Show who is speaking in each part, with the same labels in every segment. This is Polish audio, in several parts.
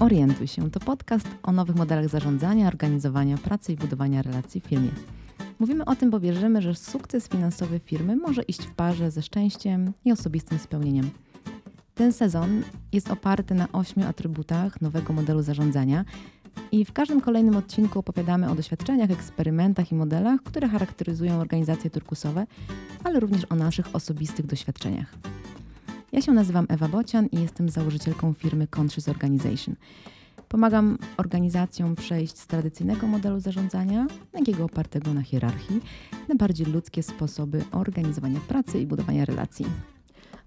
Speaker 1: Orientuj się to podcast o nowych modelach zarządzania, organizowania pracy i budowania relacji w firmie. Mówimy o tym, bo wierzymy, że sukces finansowy firmy może iść w parze ze szczęściem i osobistym spełnieniem. Ten sezon jest oparty na ośmiu atrybutach nowego modelu zarządzania i w każdym kolejnym odcinku opowiadamy o doświadczeniach, eksperymentach i modelach, które charakteryzują organizacje turkusowe, ale również o naszych osobistych doświadczeniach. Ja się nazywam Ewa Bocian i jestem założycielką firmy Conscious Organization. Pomagam organizacjom przejść z tradycyjnego modelu zarządzania, takiego opartego na hierarchii, na bardziej ludzkie sposoby organizowania pracy i budowania relacji.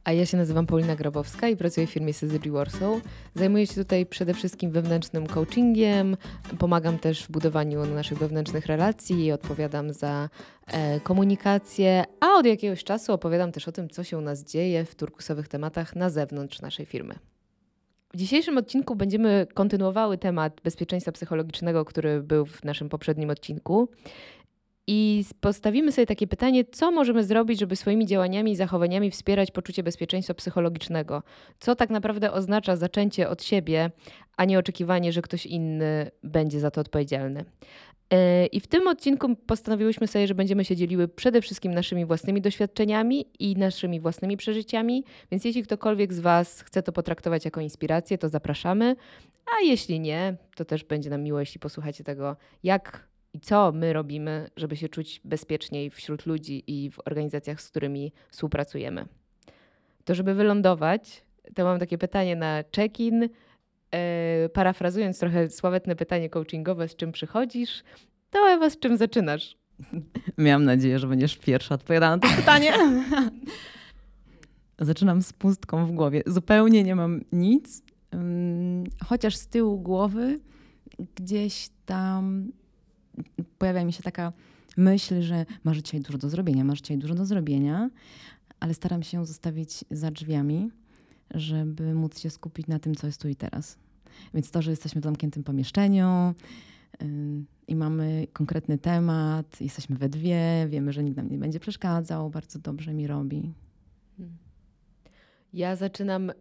Speaker 2: A ja się nazywam Paulina Grabowska i pracuję w firmie Syzygy Warsaw. Zajmuję się tutaj przede wszystkim wewnętrznym coachingiem, pomagam też w budowaniu naszych wewnętrznych relacji, odpowiadam za e, komunikację, a od jakiegoś czasu opowiadam też o tym, co się u nas dzieje w turkusowych tematach na zewnątrz naszej firmy. W dzisiejszym odcinku będziemy kontynuowały temat bezpieczeństwa psychologicznego, który był w naszym poprzednim odcinku. I postawimy sobie takie pytanie, co możemy zrobić, żeby swoimi działaniami i zachowaniami wspierać poczucie bezpieczeństwa psychologicznego? Co tak naprawdę oznacza zaczęcie od siebie, a nie oczekiwanie, że ktoś inny będzie za to odpowiedzialny? E, I w tym odcinku postanowiłyśmy sobie, że będziemy się dzieliły przede wszystkim naszymi własnymi doświadczeniami i naszymi własnymi przeżyciami, więc jeśli ktokolwiek z Was chce to potraktować jako inspirację, to zapraszamy, a jeśli nie, to też będzie nam miło, jeśli posłuchacie tego, jak i co my robimy, żeby się czuć bezpieczniej wśród ludzi i w organizacjach, z którymi współpracujemy. To, żeby wylądować, to mam takie pytanie na check-in. Yy, parafrazując trochę sławetne pytanie coachingowe, z czym przychodzisz, to Ewa, z czym zaczynasz?
Speaker 1: Miałam nadzieję, że będziesz pierwsza odpowiadała na to pytanie. Zaczynam z pustką w głowie. Zupełnie nie mam nic, chociaż z tyłu głowy gdzieś tam pojawia mi się taka myśl, że masz dzisiaj dużo do zrobienia, masz dzisiaj dużo do zrobienia, ale staram się zostawić za drzwiami, żeby móc się skupić na tym, co jest tu i teraz. Więc to, że jesteśmy w zamkniętym pomieszczeniu yy, i mamy konkretny temat, jesteśmy we dwie, wiemy, że nikt nam nie będzie przeszkadzał, bardzo dobrze mi robi.
Speaker 2: Ja zaczynam, e,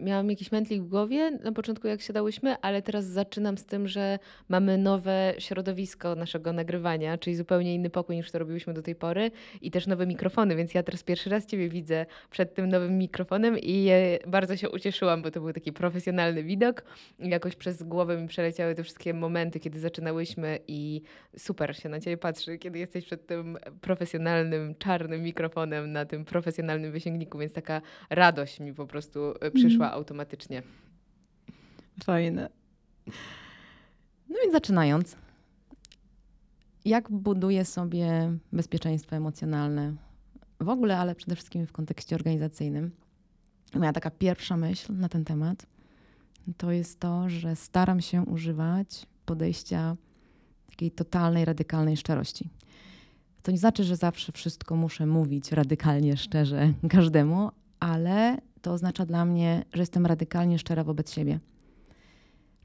Speaker 2: miałam jakiś mętlik w głowie na początku, jak siadałyśmy, ale teraz zaczynam z tym, że mamy nowe środowisko naszego nagrywania, czyli zupełnie inny pokój niż to robiłyśmy do tej pory i też nowe mikrofony, więc ja teraz pierwszy raz Ciebie widzę przed tym nowym mikrofonem i bardzo się ucieszyłam, bo to był taki profesjonalny widok. Jakoś przez głowę mi przeleciały te wszystkie momenty, kiedy zaczynałyśmy i super się na Ciebie patrzy, kiedy jesteś przed tym profesjonalnym, czarnym mikrofonem na tym profesjonalnym wysięgniku, więc taka radość mi po prostu e, przyszła mm. automatycznie.
Speaker 1: Fajne. No więc zaczynając. Jak buduję sobie bezpieczeństwo emocjonalne w ogóle, ale przede wszystkim w kontekście organizacyjnym? Moja taka pierwsza myśl na ten temat to jest to, że staram się używać podejścia takiej totalnej, radykalnej szczerości. To nie znaczy, że zawsze wszystko muszę mówić radykalnie, szczerze każdemu, ale to oznacza dla mnie, że jestem radykalnie szczera wobec siebie.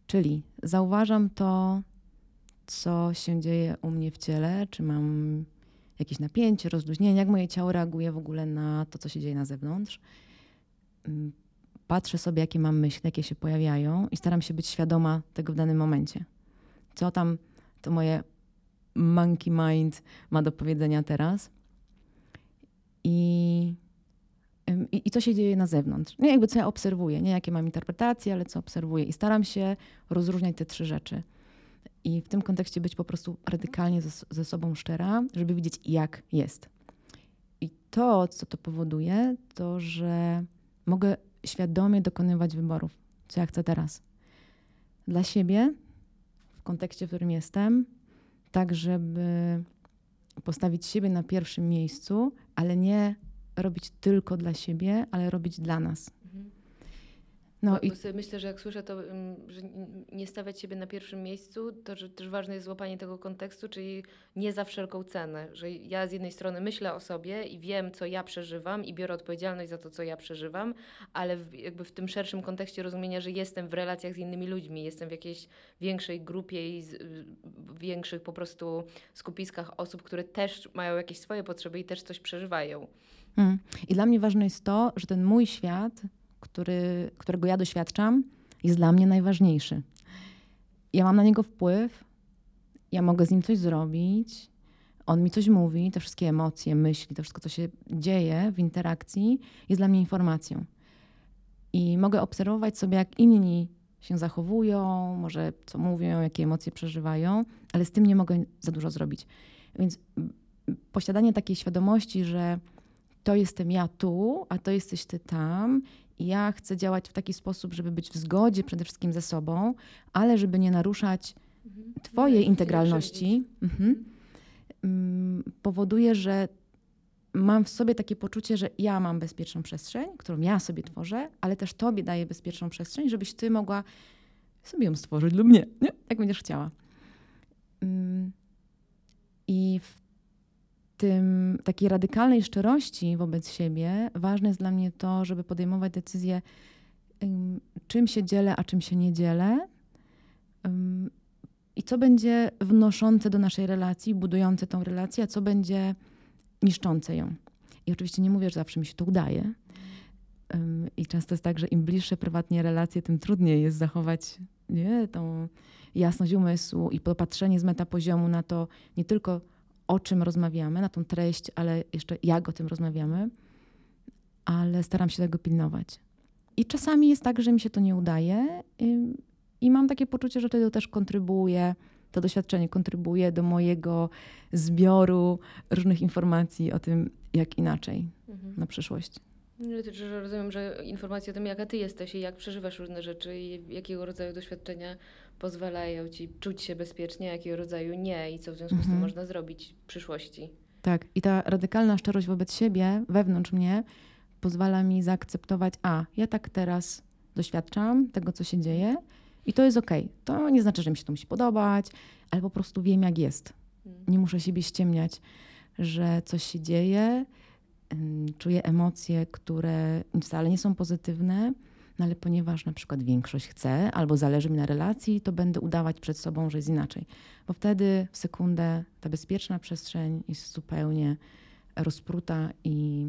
Speaker 1: Czyli zauważam to, co się dzieje u mnie w ciele, czy mam jakieś napięcie, rozluźnienie, jak moje ciało reaguje w ogóle na to, co się dzieje na zewnątrz. Mm, patrzę sobie, jakie mam myśli, jakie się pojawiają i staram się być świadoma tego w danym momencie. Co tam to moje monkey mind ma do powiedzenia teraz. I i, i co się dzieje na zewnątrz. Nie jakby co ja obserwuję, nie jakie mam interpretacje, ale co obserwuję. I staram się rozróżniać te trzy rzeczy. I w tym kontekście być po prostu radykalnie ze, ze sobą szczera, żeby widzieć, jak jest. I to, co to powoduje, to że mogę świadomie dokonywać wyborów, co ja chcę teraz. Dla siebie, w kontekście, w którym jestem, tak, żeby postawić siebie na pierwszym miejscu, ale nie robić tylko dla siebie, ale robić dla nas. Mhm.
Speaker 2: No bo, i... Bo myślę, że jak słyszę to, że nie stawiać siebie na pierwszym miejscu, to że też ważne jest złapanie tego kontekstu, czyli nie za wszelką cenę. Że ja z jednej strony myślę o sobie i wiem, co ja przeżywam i biorę odpowiedzialność za to, co ja przeżywam, ale w, jakby w tym szerszym kontekście rozumienia, że jestem w relacjach z innymi ludźmi, jestem w jakiejś większej grupie i z, w większych po prostu skupiskach osób, które też mają jakieś swoje potrzeby i też coś przeżywają.
Speaker 1: Mm. I dla mnie ważne jest to, że ten mój świat, który, którego ja doświadczam, jest dla mnie najważniejszy. Ja mam na niego wpływ, ja mogę z nim coś zrobić, on mi coś mówi, te wszystkie emocje, myśli, to wszystko, co się dzieje w interakcji, jest dla mnie informacją. I mogę obserwować sobie, jak inni się zachowują, może co mówią, jakie emocje przeżywają, ale z tym nie mogę za dużo zrobić. Więc posiadanie takiej świadomości, że to jestem ja tu, a to jesteś ty tam, i ja chcę działać w taki sposób, żeby być w zgodzie przede wszystkim ze sobą, ale żeby nie naruszać
Speaker 2: Mhm.
Speaker 1: Twojej integralności, mhm, mm, powoduje, że mam w sobie takie poczucie, że ja mam bezpieczną przestrzeń, którą ja sobie tworzę, ale też Tobie daję bezpieczną przestrzeń, żebyś Ty mogła sobie ją stworzyć lub nie, nie? jak będziesz chciała. Mm, I w tym takiej radykalnej szczerości wobec siebie ważne jest dla mnie to, żeby podejmować decyzję, ym, czym się dzielę, a czym się nie dzielę. I co będzie wnoszące do naszej relacji, budujące tą relację, a co będzie niszczące ją. I oczywiście nie mówię, że zawsze mi się to udaje. I często jest tak, że im bliższe prywatnie relacje, tym trudniej jest zachować nie, tą jasność umysłu i popatrzenie z metapoziomu na to nie tylko o czym rozmawiamy, na tą treść, ale jeszcze jak o tym rozmawiamy, ale staram się tego pilnować. I czasami jest tak, że mi się to nie udaje ym, i mam takie poczucie, że wtedy też kontrybuje, to doświadczenie kontrybuje do mojego zbioru różnych informacji o tym, jak inaczej
Speaker 2: Mhm.
Speaker 1: na przyszłość.
Speaker 2: Rozumiem, że informacje o tym, jaka ty jesteś i jak przeżywasz różne rzeczy i jakiego rodzaju doświadczenia pozwalają ci czuć się bezpiecznie, jakiego rodzaju nie i co w związku z tym
Speaker 1: Mhm.
Speaker 2: można zrobić w przyszłości.
Speaker 1: Tak, i ta radykalna szczerość wobec siebie, wewnątrz mnie, pozwala mi zaakceptować, a ja tak teraz doświadczam tego, co się dzieje i to jest okej. To nie znaczy, że mi się to musi podobać, ale po prostu wiem, jak jest.
Speaker 2: Mm.
Speaker 1: Nie muszę siebie ściemniać, że coś się dzieje, czuję emocje, które wcale nie są pozytywne, no ale ponieważ na przykład większość chce albo zależy mi na relacji, to będę udawać przed sobą, że jest inaczej. Bo wtedy w sekundę ta bezpieczna przestrzeń jest zupełnie rozpruta i,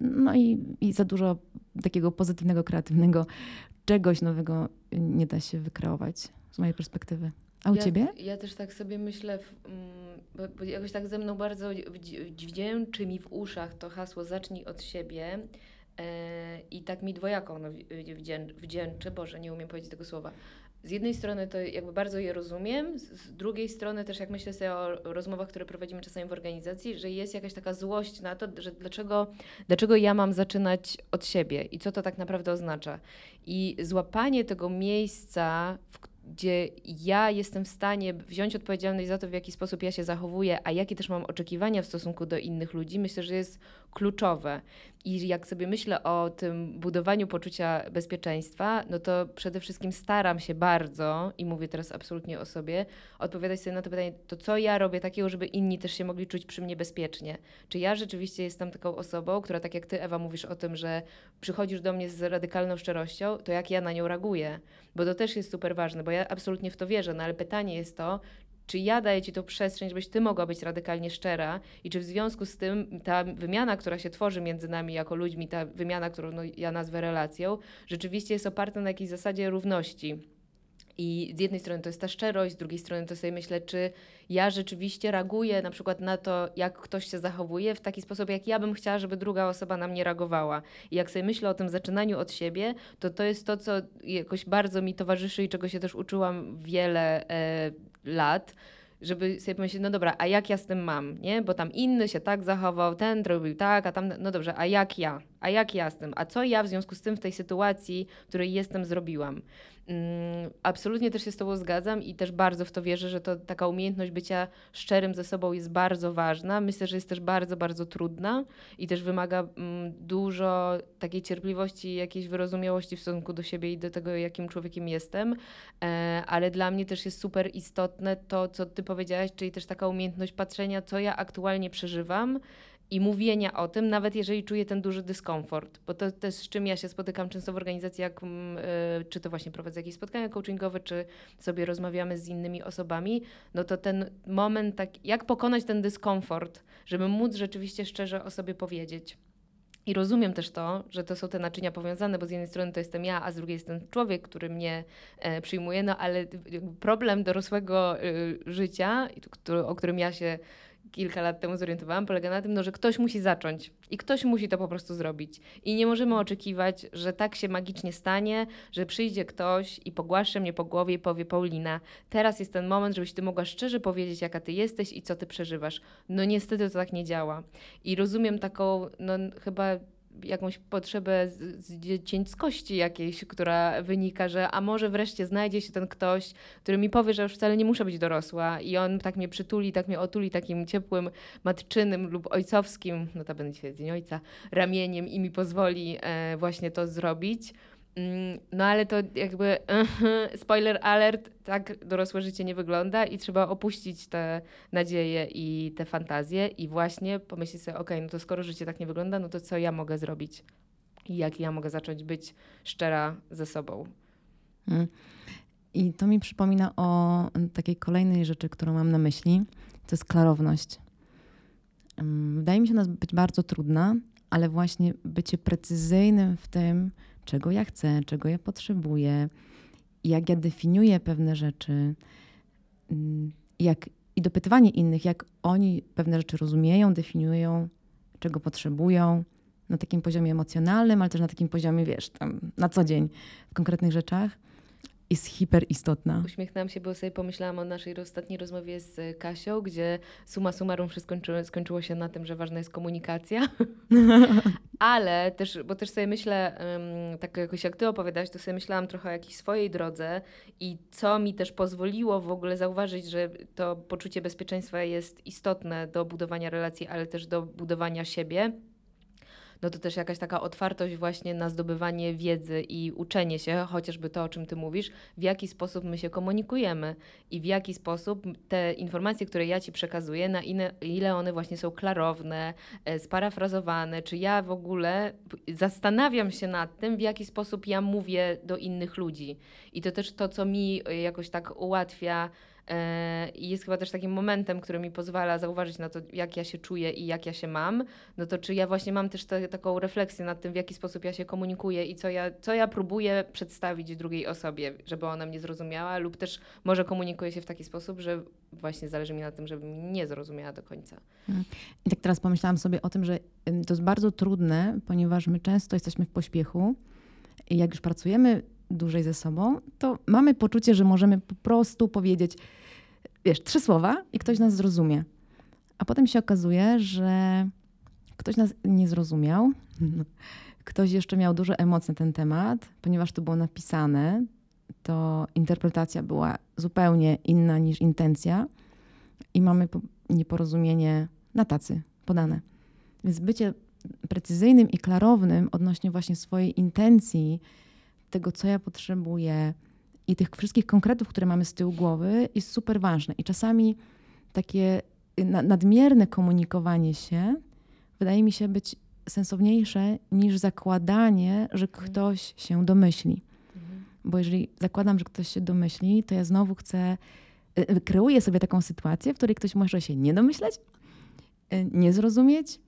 Speaker 1: no i, i za dużo takiego pozytywnego, kreatywnego czegoś nowego nie da się wykreować z mojej perspektywy. A u
Speaker 2: ja,
Speaker 1: ciebie?
Speaker 2: Ja też tak sobie myślę, mm, bo, bo jakoś tak ze mną bardzo wdzi- dźwięczy mi w uszach to hasło zacznij od siebie e, i tak mi dwojako ono wdzię- wdzię- wdzięczy, Boże, nie umiem powiedzieć tego słowa. Z jednej strony to jakby bardzo je rozumiem, z, drugiej strony też jak myślę sobie o rozmowach, które prowadzimy czasami w organizacji, że jest jakaś taka złość na to, że dlaczego, dlaczego ja mam zaczynać od siebie i co to tak naprawdę oznacza. I złapanie tego miejsca, w, gdzie ja jestem w stanie wziąć odpowiedzialność za to, w jaki sposób ja się zachowuję, a jakie też mam oczekiwania w stosunku do innych ludzi, myślę, że jest kluczowe. I jak sobie myślę o tym budowaniu poczucia bezpieczeństwa, no to przede wszystkim staram się bardzo, i mówię teraz absolutnie o sobie, odpowiadać sobie na to pytanie, to co ja robię takiego, żeby inni też się mogli czuć przy mnie bezpiecznie. Czy ja rzeczywiście jestem taką osobą, która tak jak ty, Ewa, mówisz o tym, że przychodzisz do mnie z radykalną szczerością, to jak ja na nią reaguję? Bo to też jest super ważne, bo ja absolutnie w to wierzę, no ale pytanie jest to, czy ja daję Ci tą przestrzeń, żebyś Ty mogła być radykalnie szczera i czy w związku z tym ta wymiana, która się tworzy między nami jako ludźmi, ta wymiana, którą no, ja nazwę relacją, rzeczywiście jest oparta na jakiejś zasadzie równości. I z jednej strony to jest ta szczerość, z drugiej strony to sobie myślę, czy ja rzeczywiście reaguję na przykład na to, jak ktoś się zachowuje w taki sposób, jak ja bym chciała, żeby druga osoba na mnie reagowała. I jak sobie myślę o tym zaczynaniu od siebie, to to jest to, co jakoś bardzo mi towarzyszy i czego się też uczyłam wiele e, lat, żeby sobie pomyśleć, no dobra, a jak ja z tym mam, nie? Bo tam inny się tak zachował, ten robił tak, a tam, no dobrze, a jak ja? A jak ja z tym? A co ja w związku z tym w tej sytuacji, w której jestem, zrobiłam? Mm, absolutnie też się z Tobą zgadzam i też bardzo w to wierzę, że to taka umiejętność bycia szczerym ze sobą jest bardzo ważna. Myślę, że jest też bardzo, bardzo trudna i też wymaga mm, dużo takiej cierpliwości jakiejś wyrozumiałości w stosunku do siebie i do tego, jakim człowiekiem jestem. E, ale dla mnie też jest super istotne to, co Ty powiedziałaś, czyli też taka umiejętność patrzenia, co ja aktualnie przeżywam i mówienia o tym, nawet jeżeli czuję ten duży dyskomfort, bo to też z czym ja się spotykam często w organizacji, jak, mm, y, czy to właśnie prowadzę jakieś spotkania coachingowe, czy sobie rozmawiamy z innymi osobami, no to ten moment, tak, jak pokonać ten dyskomfort, żeby móc rzeczywiście szczerze o sobie powiedzieć. I rozumiem też to, że to są te naczynia powiązane, bo z jednej strony to jestem ja, a z drugiej jest ten człowiek, który mnie e, przyjmuje, no ale problem dorosłego y, życia, o którym ja się kilka lat temu zorientowałam, polega na tym, no, że ktoś musi zacząć i ktoś musi to po prostu zrobić. I nie możemy oczekiwać, że tak się magicznie stanie, że przyjdzie ktoś i pogłaszcze mnie po głowie i powie Paulina, teraz jest ten moment, żebyś ty mogła szczerze powiedzieć, jaka ty jesteś i co ty przeżywasz. No niestety to tak nie działa. I rozumiem taką, no chyba jakąś potrzebę z, z dziecięcości jakiejś, która wynika, że a może wreszcie znajdzie się ten ktoś, który mi powie, że już wcale nie muszę być dorosła i on tak mnie przytuli, tak mnie otuli takim ciepłym, matczynym lub ojcowskim, no to będzie dzień ojca, ramieniem i mi pozwoli e, właśnie to zrobić. Mm, no ale to jakby spoiler alert, tak dorosłe życie nie wygląda i trzeba opuścić te nadzieje i te fantazje i właśnie pomyśleć sobie, ok, no to skoro życie tak nie wygląda, no to co ja mogę zrobić i jak ja mogę zacząć być szczera ze sobą.
Speaker 1: Mm. I to mi przypomina o takiej kolejnej rzeczy, którą mam na myśli, to jest klarowność. Mm, wydaje mi się ona być bardzo trudna, ale właśnie bycie precyzyjnym w tym, czego ja chcę, czego ja potrzebuję, jak ja definiuję pewne rzeczy, mm, jak, i dopytywanie innych, jak oni pewne rzeczy rozumieją, definiują, czego potrzebują na takim poziomie emocjonalnym, ale też na takim poziomie, wiesz, tam na co dzień w konkretnych rzeczach jest hiperistotna.
Speaker 2: Uśmiechnęłam się, bo sobie pomyślałam o naszej ostatniej rozmowie z Kasią, gdzie suma summarum wszystko skończyło, skończyło się na tym, że ważna jest komunikacja. Ale też, bo też sobie myślę, tak jakoś jak ty opowiadałaś, to sobie myślałam trochę o jakiejś swojej drodze i co mi też pozwoliło w ogóle zauważyć, że to poczucie bezpieczeństwa jest istotne do budowania relacji, ale też do budowania siebie no to też jakaś taka otwartość właśnie na zdobywanie wiedzy i uczenie się, chociażby to, o czym ty mówisz, w jaki sposób my się komunikujemy i w jaki sposób te informacje, które ja ci przekazuję, na ile, one właśnie są klarowne, e, sparafrazowane, czy ja w ogóle zastanawiam się nad tym, w jaki sposób ja mówię do innych ludzi. I to też to, co mi jakoś tak ułatwia E, I jest chyba też takim momentem, który mi pozwala zauważyć na to, jak ja się czuję i jak ja się mam. No to czy ja właśnie mam też te, taką refleksję nad tym, w jaki sposób ja się komunikuję i co ja, co ja próbuję przedstawić drugiej osobie, żeby ona mnie zrozumiała, lub też może komunikuję się w taki sposób, że właśnie zależy mi na tym, żeby mnie nie zrozumiała do końca.
Speaker 1: Mhm. I tak teraz pomyślałam sobie o tym, że to jest bardzo trudne, ponieważ my często jesteśmy w pośpiechu i jak już pracujemy dłużej ze sobą, to mamy poczucie, że możemy po prostu powiedzieć, wiesz, trzy słowa i ktoś nas zrozumie. A potem się okazuje, że ktoś nas nie zrozumiał. Ktoś jeszcze miał dużo emocji na ten temat, ponieważ to było napisane, to interpretacja była zupełnie inna niż intencja i mamy nieporozumienie na tacy podane. Więc bycie precyzyjnym i klarownym odnośnie właśnie swojej intencji, tego, co ja potrzebuję i tych wszystkich konkretów, które mamy z tyłu głowy, jest super ważne. I czasami takie nadmierne komunikowanie się wydaje mi się być sensowniejsze niż zakładanie, że mhm. ktoś się domyśli. Mhm. Bo jeżeli zakładam, że ktoś się domyśli, to ja znowu chcę, y, y, kreuję sobie taką sytuację, w której ktoś może się nie domyśleć, y, nie zrozumieć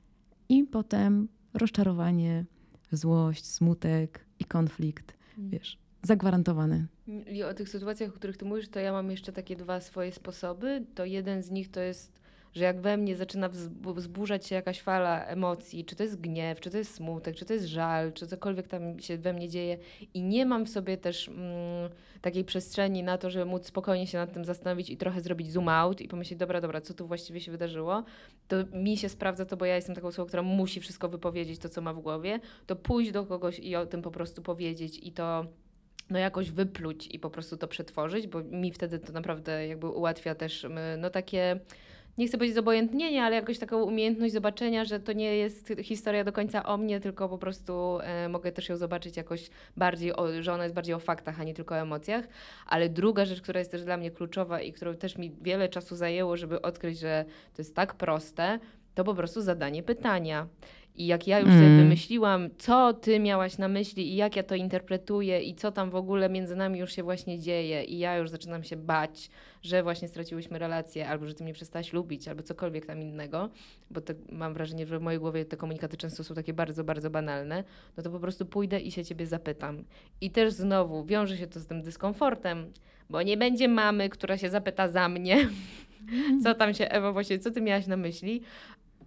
Speaker 1: i potem rozczarowanie, złość, smutek i konflikt wiesz, zagwarantowany.
Speaker 2: I o tych sytuacjach, o których ty mówisz, to ja mam jeszcze takie dwa swoje sposoby. To jeden z nich to jest że jak we mnie zaczyna wzburzać się jakaś fala emocji, czy to jest gniew, czy to jest smutek, czy to jest żal, czy cokolwiek tam się we mnie dzieje i nie mam w sobie też mm, takiej przestrzeni na to, żeby móc spokojnie się nad tym zastanowić i trochę zrobić zoom out i pomyśleć, dobra, dobra, co tu właściwie się wydarzyło, to mi się sprawdza to, bo ja jestem taką osobą, która musi wszystko wypowiedzieć, to co ma w głowie, to pójść do kogoś i o tym po prostu powiedzieć i to no jakoś wypluć i po prostu to przetworzyć, bo mi wtedy to naprawdę jakby ułatwia też no takie nie chcę powiedzieć zobojętnienie, ale jakoś taką umiejętność zobaczenia, że to nie jest historia do końca o mnie, tylko po prostu e, mogę też ją zobaczyć jakoś bardziej, o, że ona jest bardziej o faktach, a nie tylko o emocjach. Ale druga rzecz, która jest też dla mnie kluczowa i którą też mi wiele czasu zajęło, żeby odkryć, że to jest tak proste, to po prostu zadanie pytania. I jak ja już sobie
Speaker 1: Mm.
Speaker 2: wymyśliłam, co ty miałaś na myśli i jak ja to interpretuję i co tam w ogóle między nami już się właśnie dzieje i ja już zaczynam się bać, że właśnie straciłyśmy relację, albo że ty mnie przestałaś lubić, albo cokolwiek tam innego, bo te, mam wrażenie, że w mojej głowie te komunikaty często są takie bardzo, bardzo banalne, no to po prostu pójdę i się ciebie zapytam. I też znowu wiąże się to z tym dyskomfortem, bo nie będzie mamy, która się zapyta za mnie, co tam się, Ewa, właśnie, co ty miałaś na myśli,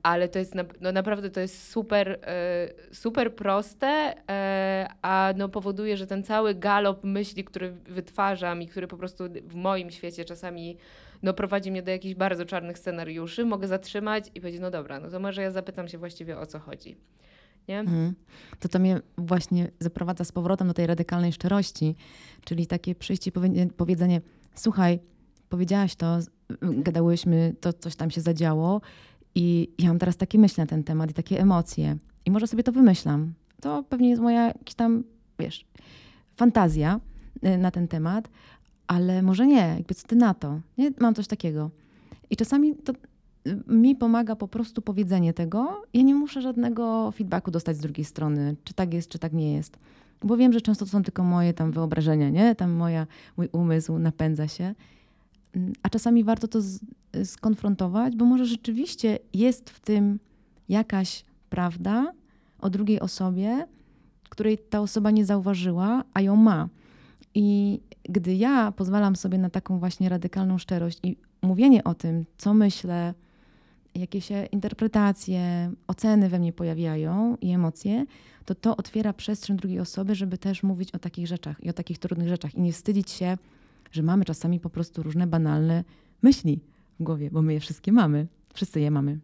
Speaker 2: ale to jest, no naprawdę to jest super, e, super proste, e, a no powoduje, że ten cały galop myśli, który wytwarzam i który po prostu w moim świecie czasami no prowadzi mnie do jakichś bardzo czarnych scenariuszy, mogę zatrzymać i powiedzieć, no dobra, no to może ja zapytam się właściwie o co chodzi. Nie?
Speaker 1: Mhm. To to mnie właśnie zaprowadza z powrotem do tej radykalnej szczerości, czyli takie przyjście i powie- powiedzenie, słuchaj, powiedziałaś to, gadałyśmy, to coś tam się zadziało i ja mam teraz takie myśli na ten temat i takie emocje i może sobie to wymyślam. To pewnie jest moja jakaś tam, wiesz, fantazja y, na ten temat, ale może nie, jakby co ty na to? Nie? Mam coś takiego. I czasami to y, mi pomaga po prostu powiedzenie tego. Ja nie muszę żadnego feedbacku dostać z drugiej strony, czy tak jest, czy tak nie jest. Bo wiem, że często to są tylko moje tam wyobrażenia, nie? Tam moja, mój umysł napędza się. Mm, A czasami warto to skonfrontować, bo może rzeczywiście jest w tym jakaś prawda o drugiej osobie, której ta osoba nie zauważyła, a ją ma. I gdy ja pozwalam sobie na taką właśnie radykalną szczerość i mówienie o tym, co myślę, jakie się interpretacje, oceny we mnie pojawiają i emocje, to to otwiera przestrzeń drugiej osoby, żeby też mówić o takich rzeczach i o takich trudnych rzeczach i nie wstydzić się, że mamy czasami po prostu różne banalne myśli w głowie, bo my je wszystkie mamy. Wszyscy je mamy.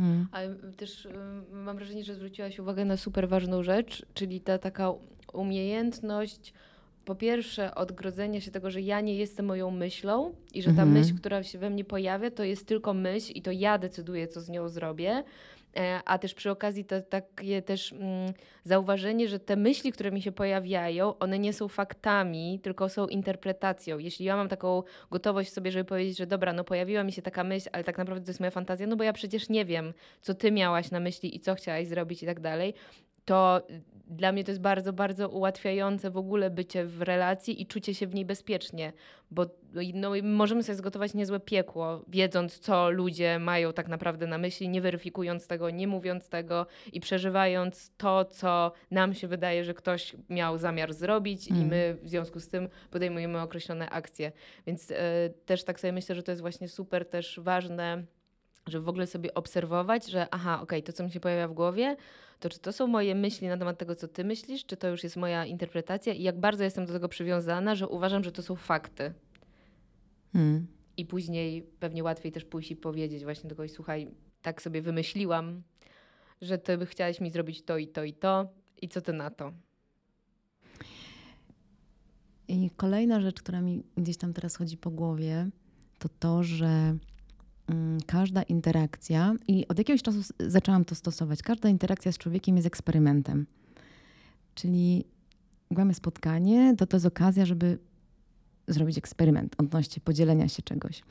Speaker 1: Mm.
Speaker 2: Ale też y, mam wrażenie, że zwróciłaś uwagę na super ważną rzecz, czyli ta taka umiejętność po pierwsze odgrodzenia się tego, że ja nie jestem moją myślą i że ta
Speaker 1: Mhm.
Speaker 2: myśl, która się we mnie pojawia, to jest tylko myśl i to ja decyduję, co z nią zrobię. E, A też przy okazji to takie też mm, zauważenie, że te myśli, które mi się pojawiają, one nie są faktami, tylko są interpretacją. Jeśli ja mam taką gotowość sobie, żeby powiedzieć, że dobra, no pojawiła mi się taka myśl, ale tak naprawdę to jest moja fantazja, no bo ja przecież nie wiem, co ty miałaś na myśli i co chciałaś zrobić i tak dalej, to dla mnie to jest bardzo, bardzo ułatwiające w ogóle bycie w relacji i czucie się w niej bezpiecznie, bo no, możemy sobie zgotować niezłe piekło, wiedząc, co ludzie mają tak naprawdę na myśli, nie weryfikując tego, nie mówiąc tego i przeżywając to, co nam się wydaje, że ktoś miał zamiar zrobić i
Speaker 1: Mm.
Speaker 2: my w związku z tym podejmujemy określone akcje. Więc e, też tak sobie myślę, że to jest właśnie super też ważne, żeby w ogóle sobie obserwować, że aha, okej, to co mi się pojawia w głowie, to czy to są moje myśli na temat tego, co ty myślisz, czy to już jest moja interpretacja i jak bardzo jestem do tego przywiązana, że uważam, że to są fakty.
Speaker 1: Mm.
Speaker 2: I później pewnie łatwiej też pójść i powiedzieć właśnie do kogoś, słuchaj, tak sobie wymyśliłam, że ty by chciałaś mi zrobić to i to i to i co ty na to?
Speaker 1: I kolejna rzecz, która mi gdzieś tam teraz chodzi po głowie, to to, że każda interakcja, i od jakiegoś czasu zaczęłam to stosować, każda interakcja z człowiekiem jest eksperymentem. Czyli mamy spotkanie, to to jest okazja, żeby zrobić eksperyment odnośnie podzielenia się czegoś.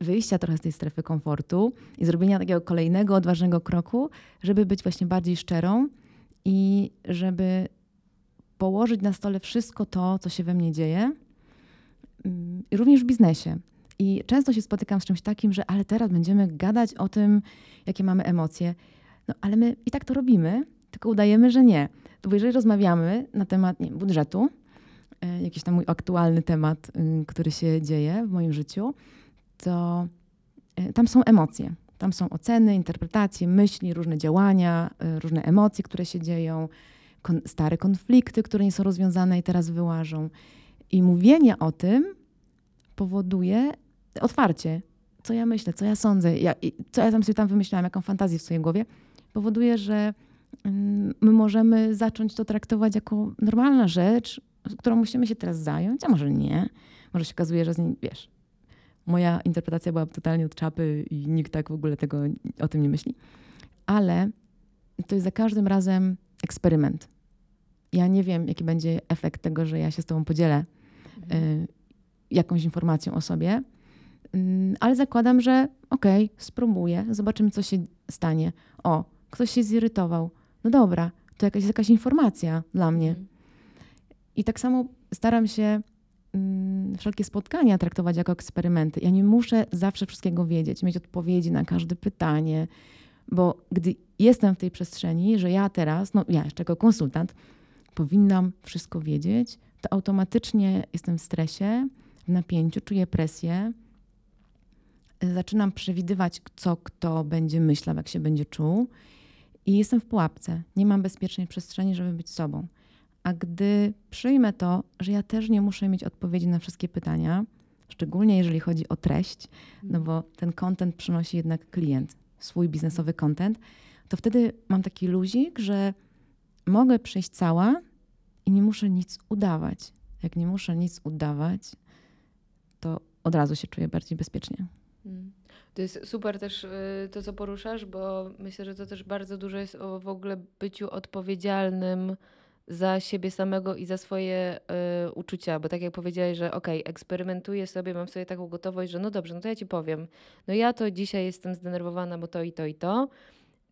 Speaker 1: Wyjścia trochę z tej strefy komfortu i zrobienia takiego kolejnego, odważnego kroku, żeby być właśnie bardziej szczerą i żeby położyć na stole wszystko to, co się we mnie dzieje, mm, i również w biznesie. I często się spotykam z czymś takim, że ale teraz będziemy gadać o tym, jakie mamy emocje. No ale my i tak to robimy, tylko udajemy, że nie. Bo jeżeli rozmawiamy na temat nie, budżetu, e, jakiś tam mój aktualny temat, y, który się dzieje w moim życiu, to e, tam są emocje. Tam są oceny, interpretacje, myśli, różne działania, y, różne emocje, które się dzieją, kon- stare konflikty, które nie są rozwiązane i teraz wyłażą. I mówienie o tym powoduje otwarcie, co ja myślę, co ja sądzę, ja, co ja tam sobie tam wymyślałam, jaką fantazję w swojej głowie, powoduje, że mm, my możemy zacząć to traktować jako normalna rzecz, którą musimy się teraz zająć, a może nie. Może się okazuje, że z niej, wiesz, moja interpretacja była totalnie od czapy i nikt tak w ogóle tego o tym nie myśli. Ale to jest za każdym razem eksperyment. Ja nie wiem, jaki będzie efekt tego, że ja się z tobą podzielę y, jakąś informacją o sobie, ale zakładam, że okej, spróbuję, zobaczymy, co się stanie. O, ktoś się zirytował. No dobra, to jakaś, jakaś informacja dla mnie.
Speaker 2: Mhm.
Speaker 1: I tak samo staram się mm, wszelkie spotkania traktować jako eksperymenty. Ja nie muszę zawsze wszystkiego wiedzieć, mieć odpowiedzi na każde pytanie, bo gdy jestem w tej przestrzeni, że ja teraz, no ja jeszcze jako konsultant, powinnam wszystko wiedzieć, to automatycznie jestem w stresie, w napięciu, czuję presję. Zaczynam przewidywać, co kto będzie myślał, jak się będzie czuł. I jestem w pułapce. Nie mam bezpiecznej przestrzeni, żeby być sobą. A gdy przyjmę to, że ja też nie muszę mieć odpowiedzi na wszystkie pytania, szczególnie jeżeli chodzi o treść, no bo ten content przynosi jednak klient, swój biznesowy content, to wtedy mam taki luzik, że mogę przyjść cała i nie muszę nic udawać. Jak nie muszę nic udawać, to od razu się czuję bardziej bezpiecznie.
Speaker 2: Mm. To jest super też y, to, co poruszasz, bo myślę, że to też bardzo dużo jest o w ogóle byciu odpowiedzialnym za siebie samego i za swoje y, uczucia, bo tak jak powiedziałeś, że okej, eksperymentuję sobie, mam sobie taką gotowość, że no dobrze, no to ja ci powiem, no ja to dzisiaj jestem zdenerwowana, bo to i to i to.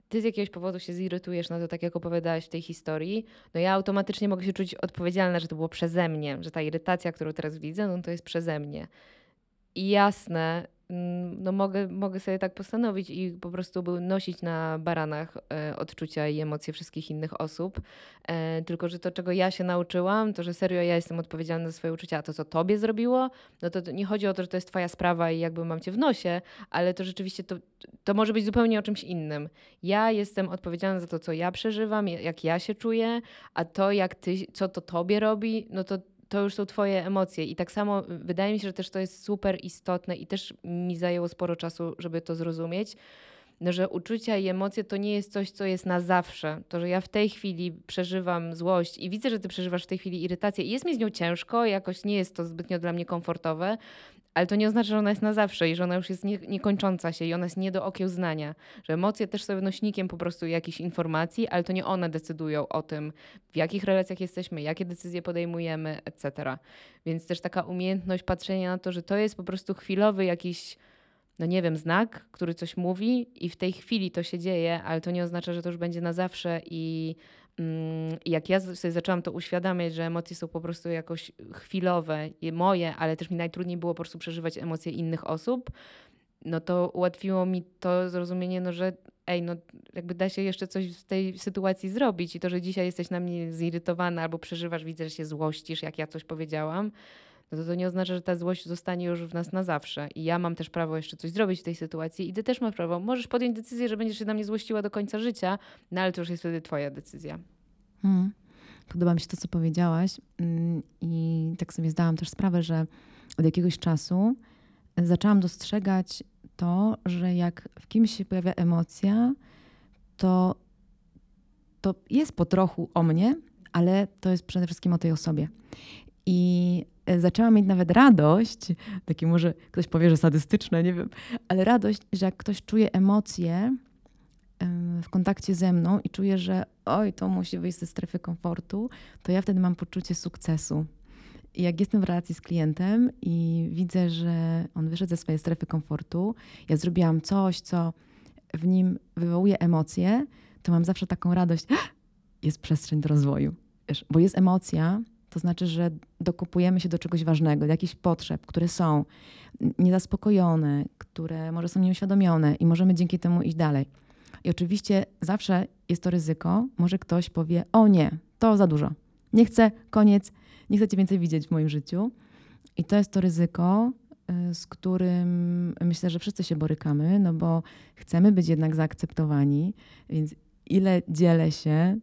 Speaker 2: Ty z jakiegoś powodu się zirytujesz na to, tak jak opowiadałaś w tej historii, no ja automatycznie mogę się czuć odpowiedzialna, że to było przeze mnie, że ta irytacja, którą teraz widzę, no to jest przeze mnie. I jasne, no mogę, mogę sobie tak postanowić i po prostu nosić na baranach e, odczucia i emocje wszystkich innych osób. E, tylko, że to, czego ja się nauczyłam, to, że serio ja jestem odpowiedzialna za swoje uczucia, a to, co tobie zrobiło, no to nie chodzi o to, że to jest twoja sprawa i jakby mam cię w nosie, ale to rzeczywiście to, to może być zupełnie o czymś innym. Ja jestem odpowiedzialna za to, co ja przeżywam, jak ja się czuję, a to, jak ty, co to tobie robi, no to to już są twoje emocje. I tak samo y, wydaje mi się, że też to jest super istotne i też mi zajęło sporo czasu, żeby to zrozumieć. No, że uczucia i emocje to nie jest coś, co jest na zawsze. To, że ja w tej chwili przeżywam złość i widzę, że ty przeżywasz w tej chwili irytację i jest mi z nią ciężko, jakoś nie jest to zbytnio dla mnie komfortowe, ale to nie oznacza, że ona jest na zawsze i że ona już jest nie, niekończąca się i ona jest nie do okiełznania. Że emocje też są nośnikiem po prostu jakichś informacji, ale to nie one decydują o tym, w jakich relacjach jesteśmy, jakie decyzje podejmujemy, etc. Więc też taka umiejętność patrzenia na to, że to jest po prostu chwilowy jakiś no nie wiem, znak, który coś mówi i w tej chwili to się dzieje, ale to nie oznacza, że to już będzie na zawsze i mm, jak ja sobie zaczęłam to uświadamiać, że emocje są po prostu jakoś chwilowe i moje, ale też mi najtrudniej było po prostu przeżywać emocje innych osób, no to ułatwiło mi to zrozumienie, no że ej, no jakby da się jeszcze coś w tej sytuacji zrobić i to, że dzisiaj jesteś na mnie zirytowana albo przeżywasz, widzę, że się złościsz, jak ja coś powiedziałam, no to to nie oznacza, że ta złość zostanie już w nas na zawsze. I ja mam też prawo jeszcze coś zrobić w tej sytuacji i ty też masz prawo. Możesz podjąć decyzję, że będziesz się na mnie złościła do końca życia, no ale to już jest wtedy twoja decyzja.
Speaker 1: Hmm. Podoba mi się to, co powiedziałaś mm, i tak sobie zdałam też sprawę, że od jakiegoś czasu zaczęłam dostrzegać to, że jak w kimś się pojawia emocja, to, to jest po trochu o mnie, ale to jest przede wszystkim o tej osobie. I zaczęłam mieć nawet radość, takie może ktoś powie, że sadystyczne, nie wiem, ale radość, że jak ktoś czuje emocje w kontakcie ze mną i czuje, że oj, to musi wyjść ze strefy komfortu, to ja wtedy mam poczucie sukcesu. I jak jestem w relacji z klientem i widzę, że on wyszedł ze swojej strefy komfortu, ja zrobiłam coś, co w nim wywołuje emocje, to mam zawsze taką radość, jest przestrzeń do rozwoju. Wiesz, bo jest emocja, to znaczy, że dokupujemy się do czegoś ważnego, do jakichś potrzeb, które są niezaspokojone, które może są nieuświadomione i możemy dzięki temu iść dalej. I oczywiście zawsze jest to ryzyko, może ktoś powie: O nie, to za dużo. Nie chcę, koniec, nie chcę cię więcej widzieć w moim życiu. I to jest to ryzyko, y, z którym myślę, że wszyscy się borykamy, no bo chcemy być jednak zaakceptowani, więc ile dzielę się,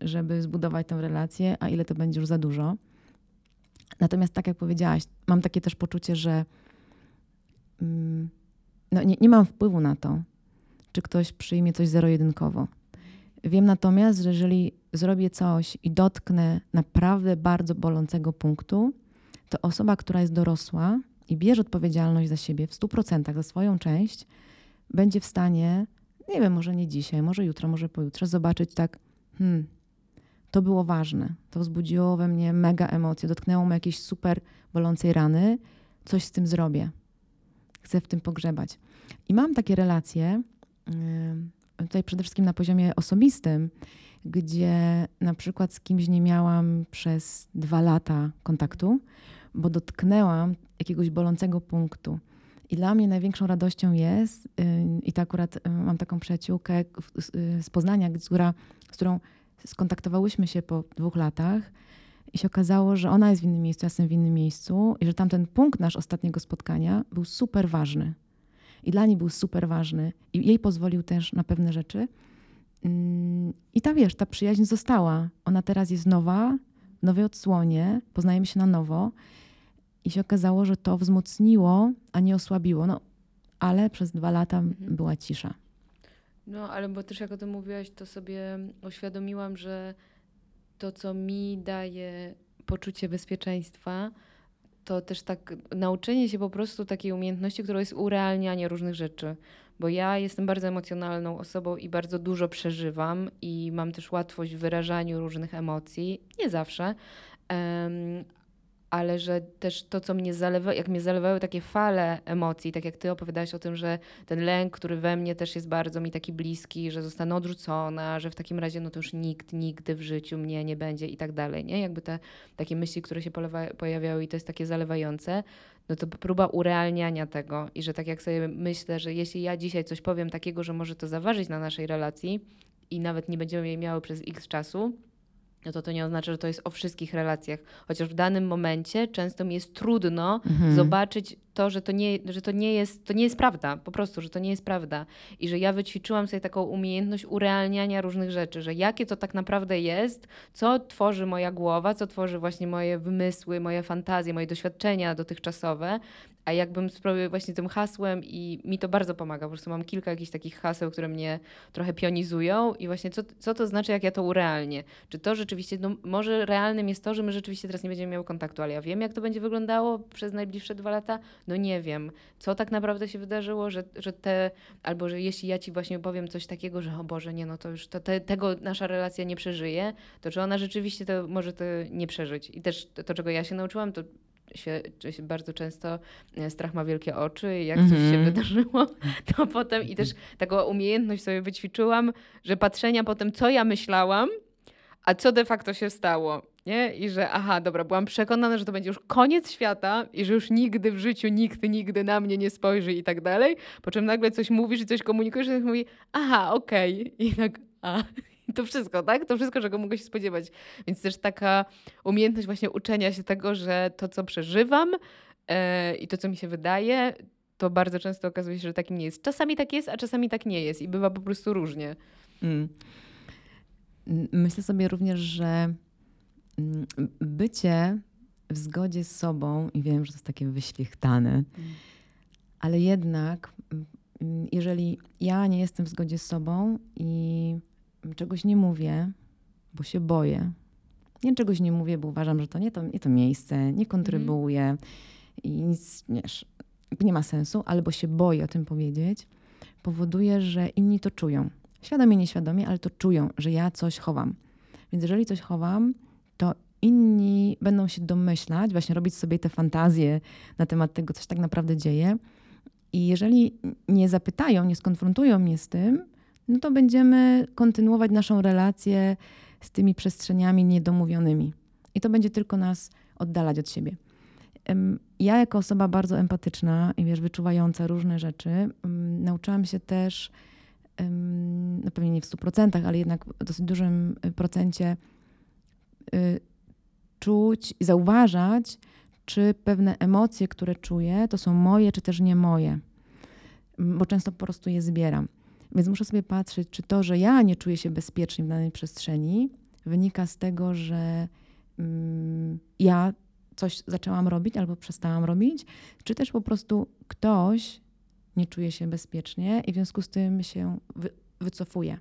Speaker 1: żeby zbudować tę relację, a ile to będzie już za dużo. Natomiast tak jak powiedziałaś, mam takie też poczucie, że no nie, nie mam wpływu na to, czy ktoś przyjmie coś zero-jedynkowo. Wiem natomiast, że jeżeli zrobię coś i dotknę naprawdę bardzo bolącego punktu, to osoba, która jest dorosła i bierze odpowiedzialność za siebie w 100% za swoją część, będzie w stanie, nie wiem, może nie dzisiaj, może jutro, może pojutrze, zobaczyć tak, hmm, to było ważne. To wzbudziło we mnie mega emocje, dotknęło mnie jakiejś super bolącej rany, coś z tym zrobię. Chcę w tym pogrzebać. I mam takie relacje, tutaj przede wszystkim na poziomie osobistym, gdzie na przykład z kimś nie miałam przez dwa lata kontaktu, bo dotknęłam jakiegoś bolącego punktu. I dla mnie największą radością jest, yy, i to akurat yy, mam taką przyjaciółkę w- z, Poznania, która, z którą skontaktowałyśmy się po dwóch latach i się okazało, że ona jest w innym miejscu, ja jestem w innym miejscu i że tamten punkt nasz ostatniego spotkania był super ważny. I dla niej był super ważny i jej pozwolił też na pewne rzeczy. Mm, I ta wiesz, ta przyjaźń została. Ona teraz jest nowa, w nowej odsłonie, poznajemy się na nowo. I się okazało, że to wzmocniło, a nie osłabiło. No, ale przez dwa lata
Speaker 2: Mhm.
Speaker 1: była cisza.
Speaker 2: No, ale bo też jak o tym mówiłaś, to sobie uświadomiłam, że to, co mi daje poczucie bezpieczeństwa, to też tak nauczenie się po prostu takiej umiejętności, którą jest urealnianie różnych rzeczy. Bo ja jestem bardzo emocjonalną osobą i bardzo dużo przeżywam i mam też łatwość w wyrażaniu różnych emocji. Nie zawsze. Em, ale że też to, co mnie zalewa, jak mnie zalewały takie fale emocji, tak jak ty opowiadałaś o tym, że ten lęk, który we mnie też jest bardzo mi taki bliski, że zostanę odrzucona, że w takim razie no to już nikt nigdy w życiu mnie nie będzie i tak dalej, nie? Jakby te takie myśli, które się polewa, pojawiały i to jest takie zalewające, no to próba urealniania tego i że tak jak sobie myślę, że jeśli ja dzisiaj coś powiem takiego, że może to zaważyć na naszej relacji i nawet nie będziemy jej miały przez x czasu, no to to nie oznacza, że to jest o wszystkich relacjach. Chociaż w danym momencie często mi jest trudno
Speaker 1: Mhm.
Speaker 2: zobaczyć to, że to, nie, że to nie jest, to nie jest prawda, po prostu, że to nie jest prawda. I że ja wyćwiczyłam sobie taką umiejętność urealniania różnych rzeczy, że jakie to tak naprawdę jest, co tworzy moja głowa, co tworzy właśnie moje wymysły, moje fantazje, moje doświadczenia dotychczasowe. A jakbym spróbował właśnie tym hasłem i mi to bardzo pomaga, po prostu mam kilka jakichś takich haseł, które mnie trochę pionizują i właśnie co, co to znaczy, jak ja to urealnię. Czy to rzeczywiście, no może realnym jest to, że my rzeczywiście teraz nie będziemy miały kontaktu, ale ja wiem, jak to będzie wyglądało przez najbliższe dwa lata? No nie wiem. Co tak naprawdę się wydarzyło, że, że te, albo że jeśli ja ci właśnie powiem coś takiego, że o Boże, nie, no to już to, te, tego nasza relacja nie przeżyje, to czy ona rzeczywiście to może to nie przeżyć? I też to, to czego ja się nauczyłam, to się, się bardzo często e, strach ma wielkie oczy i jak coś się
Speaker 1: Mhm.
Speaker 2: wydarzyło, to potem i też taką umiejętność sobie wyćwiczyłam, że patrzenia po tym, co ja myślałam, a co de facto się stało. Nie? I że aha, dobra, byłam przekonana, że to będzie już koniec świata i że już nigdy w życiu nikt nigdy na mnie nie spojrzy i tak dalej. Po czym nagle coś mówisz i coś komunikujesz i tak mówi, aha, okej. I tak, a. To wszystko, tak? To wszystko, czego mogę się spodziewać. Więc też taka umiejętność właśnie uczenia się tego, że to, co przeżywam e, i to, co mi się wydaje, to bardzo często okazuje się, że takim nie jest. Czasami tak jest, a czasami tak nie jest i bywa po prostu różnie.
Speaker 1: Mm. Mm, Myślę sobie również, że mm, bycie w zgodzie z sobą, i wiem, że to jest takie wyświechtane, ale jednak, mm, jeżeli ja nie jestem w zgodzie z sobą i czegoś nie mówię, bo się boję, nie czegoś nie mówię, bo uważam, że to nie to, nie to miejsce, nie kontrybuję i nic wiesz, nie ma sensu, albo się boję o tym powiedzieć, powoduje, że inni to czują. Świadomie, nieświadomie, ale to czują, że ja coś chowam. Więc jeżeli coś chowam, to inni będą się domyślać, właśnie robić sobie te fantazje na temat tego, co się tak naprawdę dzieje. I jeżeli nie zapytają, nie skonfrontują mnie z tym, no to będziemy kontynuować naszą relację z tymi przestrzeniami niedomówionymi. I to będzie tylko nas oddalać od siebie. Ja, jako osoba bardzo empatyczna i wiesz, wyczuwająca różne rzeczy, em, nauczyłam się też, no pewnie nie w 100%, ale jednak w dosyć dużym y, procencie y, czuć i zauważać, czy pewne emocje, które czuję, to są moje, czy też nie moje. M, Bo często po prostu je zbieram. Więc muszę sobie patrzeć, czy to, że ja nie czuję się bezpiecznie w danej przestrzeni, wynika z tego, że mm, ja coś zaczęłam robić albo przestałam robić, czy też po prostu ktoś nie czuje się bezpiecznie i w związku z tym się wy, wycofuje.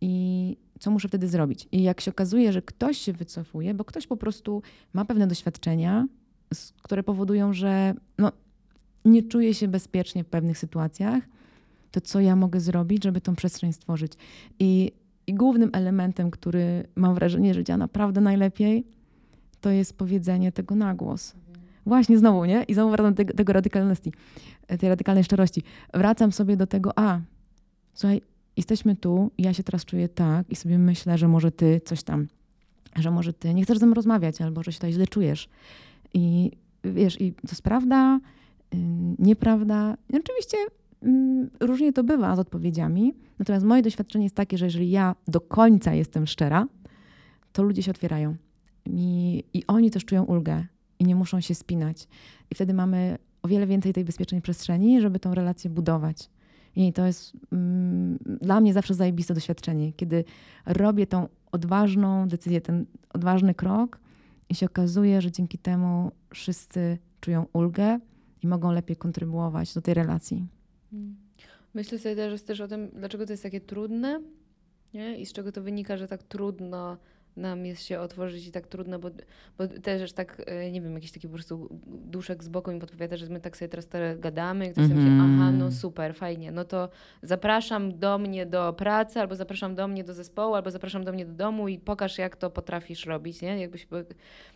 Speaker 1: I co muszę wtedy zrobić? I jak się okazuje, że ktoś się wycofuje, bo ktoś po prostu ma pewne doświadczenia, które powodują, że no, nie czuje się bezpiecznie w pewnych sytuacjach, to co ja mogę zrobić, żeby tą przestrzeń stworzyć? I, i głównym elementem, który mam wrażenie, że działa naprawdę najlepiej, to jest powiedzenie tego na głos. Właśnie znowu, nie? I znowu wracam do tego, tego radykalności, tej radykalnej szczerości. Wracam sobie do tego, a słuchaj, jesteśmy tu, i ja się teraz czuję tak i sobie myślę, że może ty coś tam, że może ty nie chcesz ze mną rozmawiać, albo że się tutaj źle czujesz. I wiesz, i to jest prawda, yy, nieprawda. I oczywiście różnie to bywa z odpowiedziami, natomiast moje doświadczenie jest takie, że jeżeli ja do końca jestem szczera, to ludzie się otwierają. I, I oni też czują ulgę i nie muszą się spinać. I wtedy mamy o wiele więcej tej bezpiecznej przestrzeni, żeby tą relację budować. I to jest mm, dla mnie zawsze zajebiste doświadczenie, kiedy robię tą odważną decyzję, ten odważny krok i się okazuje, że dzięki temu wszyscy czują ulgę i mogą lepiej kontrybuować do tej relacji.
Speaker 2: Myślę sobie też, też o tym, dlaczego to jest takie trudne nie? i z czego to wynika, że tak trudno nam jest się otworzyć i tak trudno, bo, bo też tak, e, nie wiem, jakiś taki po prostu duszek z boku mi podpowiada, że my tak sobie teraz teraz gadamy i ktoś sobie myśli,
Speaker 1: Mhm.
Speaker 2: aha, no super, fajnie, no to zapraszam do mnie do pracy, albo zapraszam do mnie do zespołu, albo zapraszam do mnie do domu i pokaż, jak to potrafisz robić, nie? Jakbyś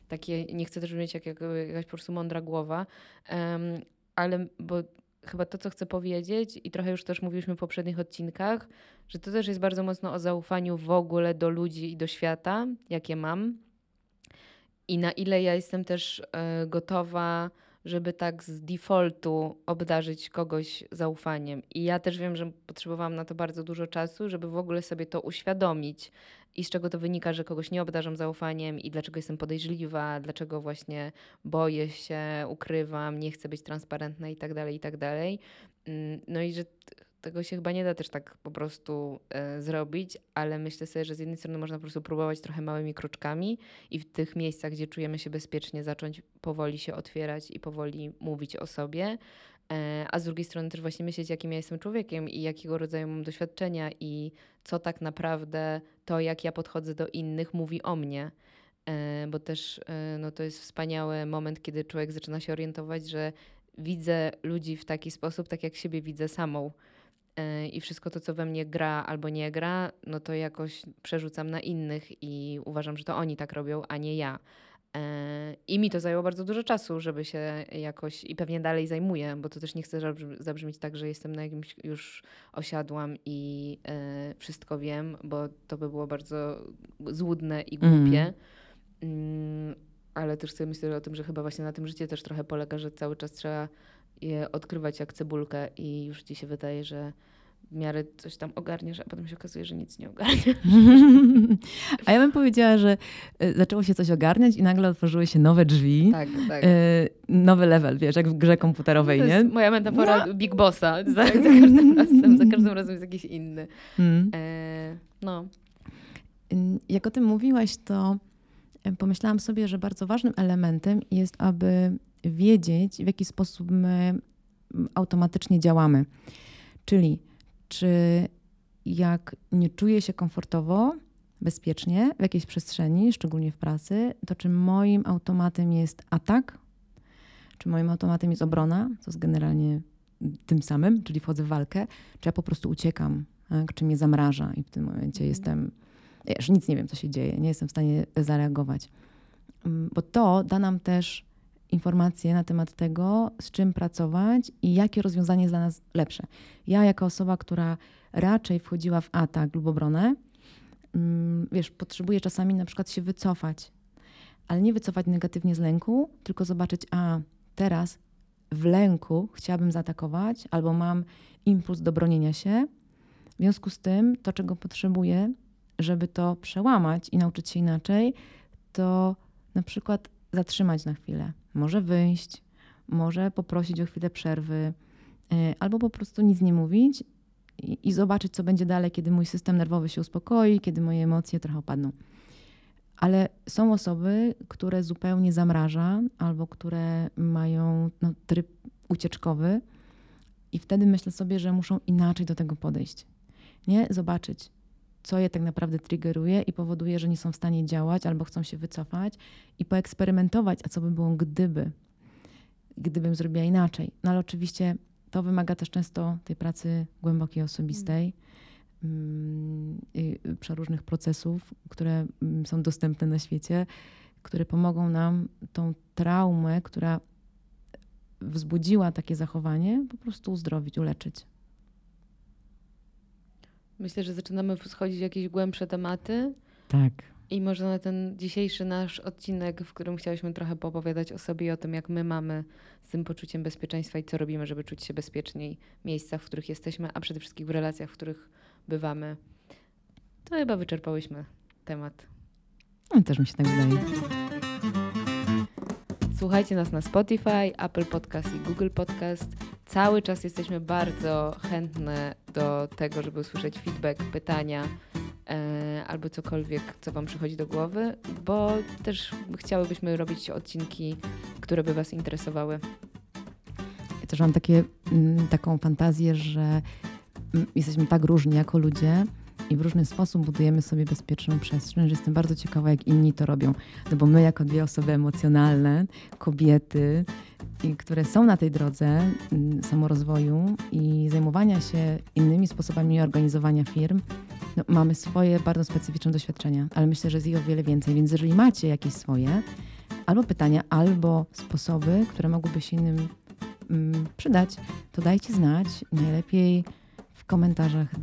Speaker 2: takie, nie chcę też mieć jak, jak jakaś po prostu mądra głowa, em, ale bo chyba to, co chcę powiedzieć, i trochę już też mówiliśmy w poprzednich odcinkach, że to też jest bardzo mocno o zaufaniu w ogóle do ludzi i do świata, jakie mam. I na ile ja jestem też e, gotowa, żeby tak z defaultu obdarzyć kogoś zaufaniem. I ja też wiem, że potrzebowałam na to bardzo dużo czasu, żeby w ogóle sobie to uświadomić. I z czego to wynika, że kogoś nie obdarzam zaufaniem i dlaczego jestem podejrzliwa, dlaczego właśnie boję się, ukrywam, nie chcę być transparentna i tak dalej, i tak dalej. Mm, No i że tego się chyba nie da też tak po prostu e, zrobić, ale myślę sobie, że z jednej strony można po prostu próbować trochę małymi kroczkami i w tych miejscach, gdzie czujemy się bezpiecznie, zacząć powoli się otwierać i powoli mówić o sobie. E, A z drugiej strony też właśnie myśleć, jakim ja jestem człowiekiem i jakiego rodzaju mam doświadczenia i co tak naprawdę to, jak ja podchodzę do innych, mówi o mnie. E, Bo też no, to jest wspaniały moment, kiedy człowiek zaczyna się orientować, że widzę ludzi w taki sposób, tak jak siebie widzę samą. E, I wszystko to, co we mnie gra albo nie gra, no to jakoś przerzucam na innych i uważam, że to oni tak robią, a nie ja. E, I mi to zajęło bardzo dużo czasu, żeby się jakoś, i pewnie dalej zajmuję, bo to też nie chcę zabrzmi- zabrzmieć tak, że jestem na jakimś już osiadłam i e, wszystko wiem, bo to by było bardzo złudne i
Speaker 1: Mhm.
Speaker 2: głupie. Mm, ale też sobie myślę o tym, że chyba właśnie na tym życie też trochę polega, że cały czas trzeba je odkrywać jak cebulkę i już ci się wydaje, że w miarę coś tam ogarniesz, a potem się okazuje, że nic nie ogarniesz.
Speaker 1: A ja bym powiedziała, że y, zaczęło się coś ogarniać i nagle otworzyły się nowe drzwi.
Speaker 2: Tak, tak.
Speaker 1: y, Nowy level, wiesz, jak w grze komputerowej,
Speaker 2: to
Speaker 1: nie?
Speaker 2: moja metafora Big Bossa. Za, za każdym razem, za każdym razem jest jakiś inny.
Speaker 1: Mm.
Speaker 2: E, no.
Speaker 1: Jak o tym mówiłaś, to y, pomyślałam sobie, że bardzo ważnym elementem jest, aby wiedzieć, w jaki sposób my automatycznie działamy. Czyli czy jak nie czuję się komfortowo, bezpiecznie w jakiejś przestrzeni, szczególnie w pracy, to czy moim automatem jest atak, czy moim automatem jest obrona, co jest generalnie tym samym, czyli wchodzę w walkę, czy ja po prostu uciekam, tak? czy mnie zamraża i w tym momencie
Speaker 2: Mhm.
Speaker 1: jestem, wiesz, nic nie wiem, co się dzieje, nie jestem w stanie zareagować. Mm, Bo to da nam też informacje na temat tego, z czym pracować i jakie rozwiązanie jest dla nas lepsze. Ja, jako osoba, która raczej wchodziła w atak lub obronę, mm, wiesz, potrzebuję czasami na przykład się wycofać, ale nie wycofać negatywnie z lęku, tylko zobaczyć, a teraz w lęku chciałabym zaatakować, albo mam impuls do bronienia się. W związku z tym, to czego potrzebuję, żeby to przełamać i nauczyć się inaczej, to na przykład zatrzymać na chwilę. Może wyjść, może poprosić o chwilę przerwy, y, albo po prostu nic nie mówić i, i zobaczyć, co będzie dalej, kiedy mój system nerwowy się uspokoi, kiedy moje emocje trochę opadną. Ale są osoby, które zupełnie zamraża, albo które mają no, tryb ucieczkowy, i wtedy myślę sobie, że muszą inaczej do tego podejść. Nie zobaczyć, co je tak naprawdę triggeruje i powoduje, że nie są w stanie działać albo chcą się wycofać i poeksperymentować, a co by było gdyby, gdybym zrobiła inaczej. No ale oczywiście to wymaga też często tej pracy głębokiej, osobistej, mm, przeróżnych procesów, które mm, są dostępne na świecie, które pomogą nam tą traumę, która wzbudziła takie zachowanie, po prostu uzdrowić, uleczyć.
Speaker 2: Myślę, że zaczynamy schodzić w jakieś głębsze tematy.
Speaker 1: Tak.
Speaker 2: I może na ten dzisiejszy nasz odcinek, w którym chciałyśmy trochę poopowiadać o sobie i o tym, jak my mamy z tym poczuciem bezpieczeństwa i co robimy, żeby czuć się bezpieczniej w miejscach, w których jesteśmy, a przede wszystkim w relacjach, w których bywamy. To chyba wyczerpałyśmy temat.
Speaker 1: No, też mi się tak wydaje.
Speaker 2: Słuchajcie nas na Spotify, Apple Podcast i Google Podcast. Cały czas jesteśmy bardzo chętne do tego, żeby usłyszeć feedback, pytania e, albo cokolwiek, co Wam przychodzi do głowy, bo też chciałybyśmy robić odcinki, które by Was interesowały.
Speaker 1: Ja też mam takie, mm, taką fantazję, że mm, jesteśmy tak różni jako ludzie i w różny sposób budujemy sobie bezpieczną przestrzeń, że jestem bardzo ciekawa, jak inni to robią. No bo my jako dwie osoby emocjonalne, kobiety, które są na tej drodze mm, samorozwoju i zajmowania się innymi sposobami organizowania firm, no, mamy swoje bardzo specyficzne doświadczenia, ale myślę, że jest ich o wiele więcej. Więc jeżeli macie jakieś swoje albo pytania, albo sposoby, które mogłyby się innym mm, przydać, to dajcie znać. Najlepiej w komentarzach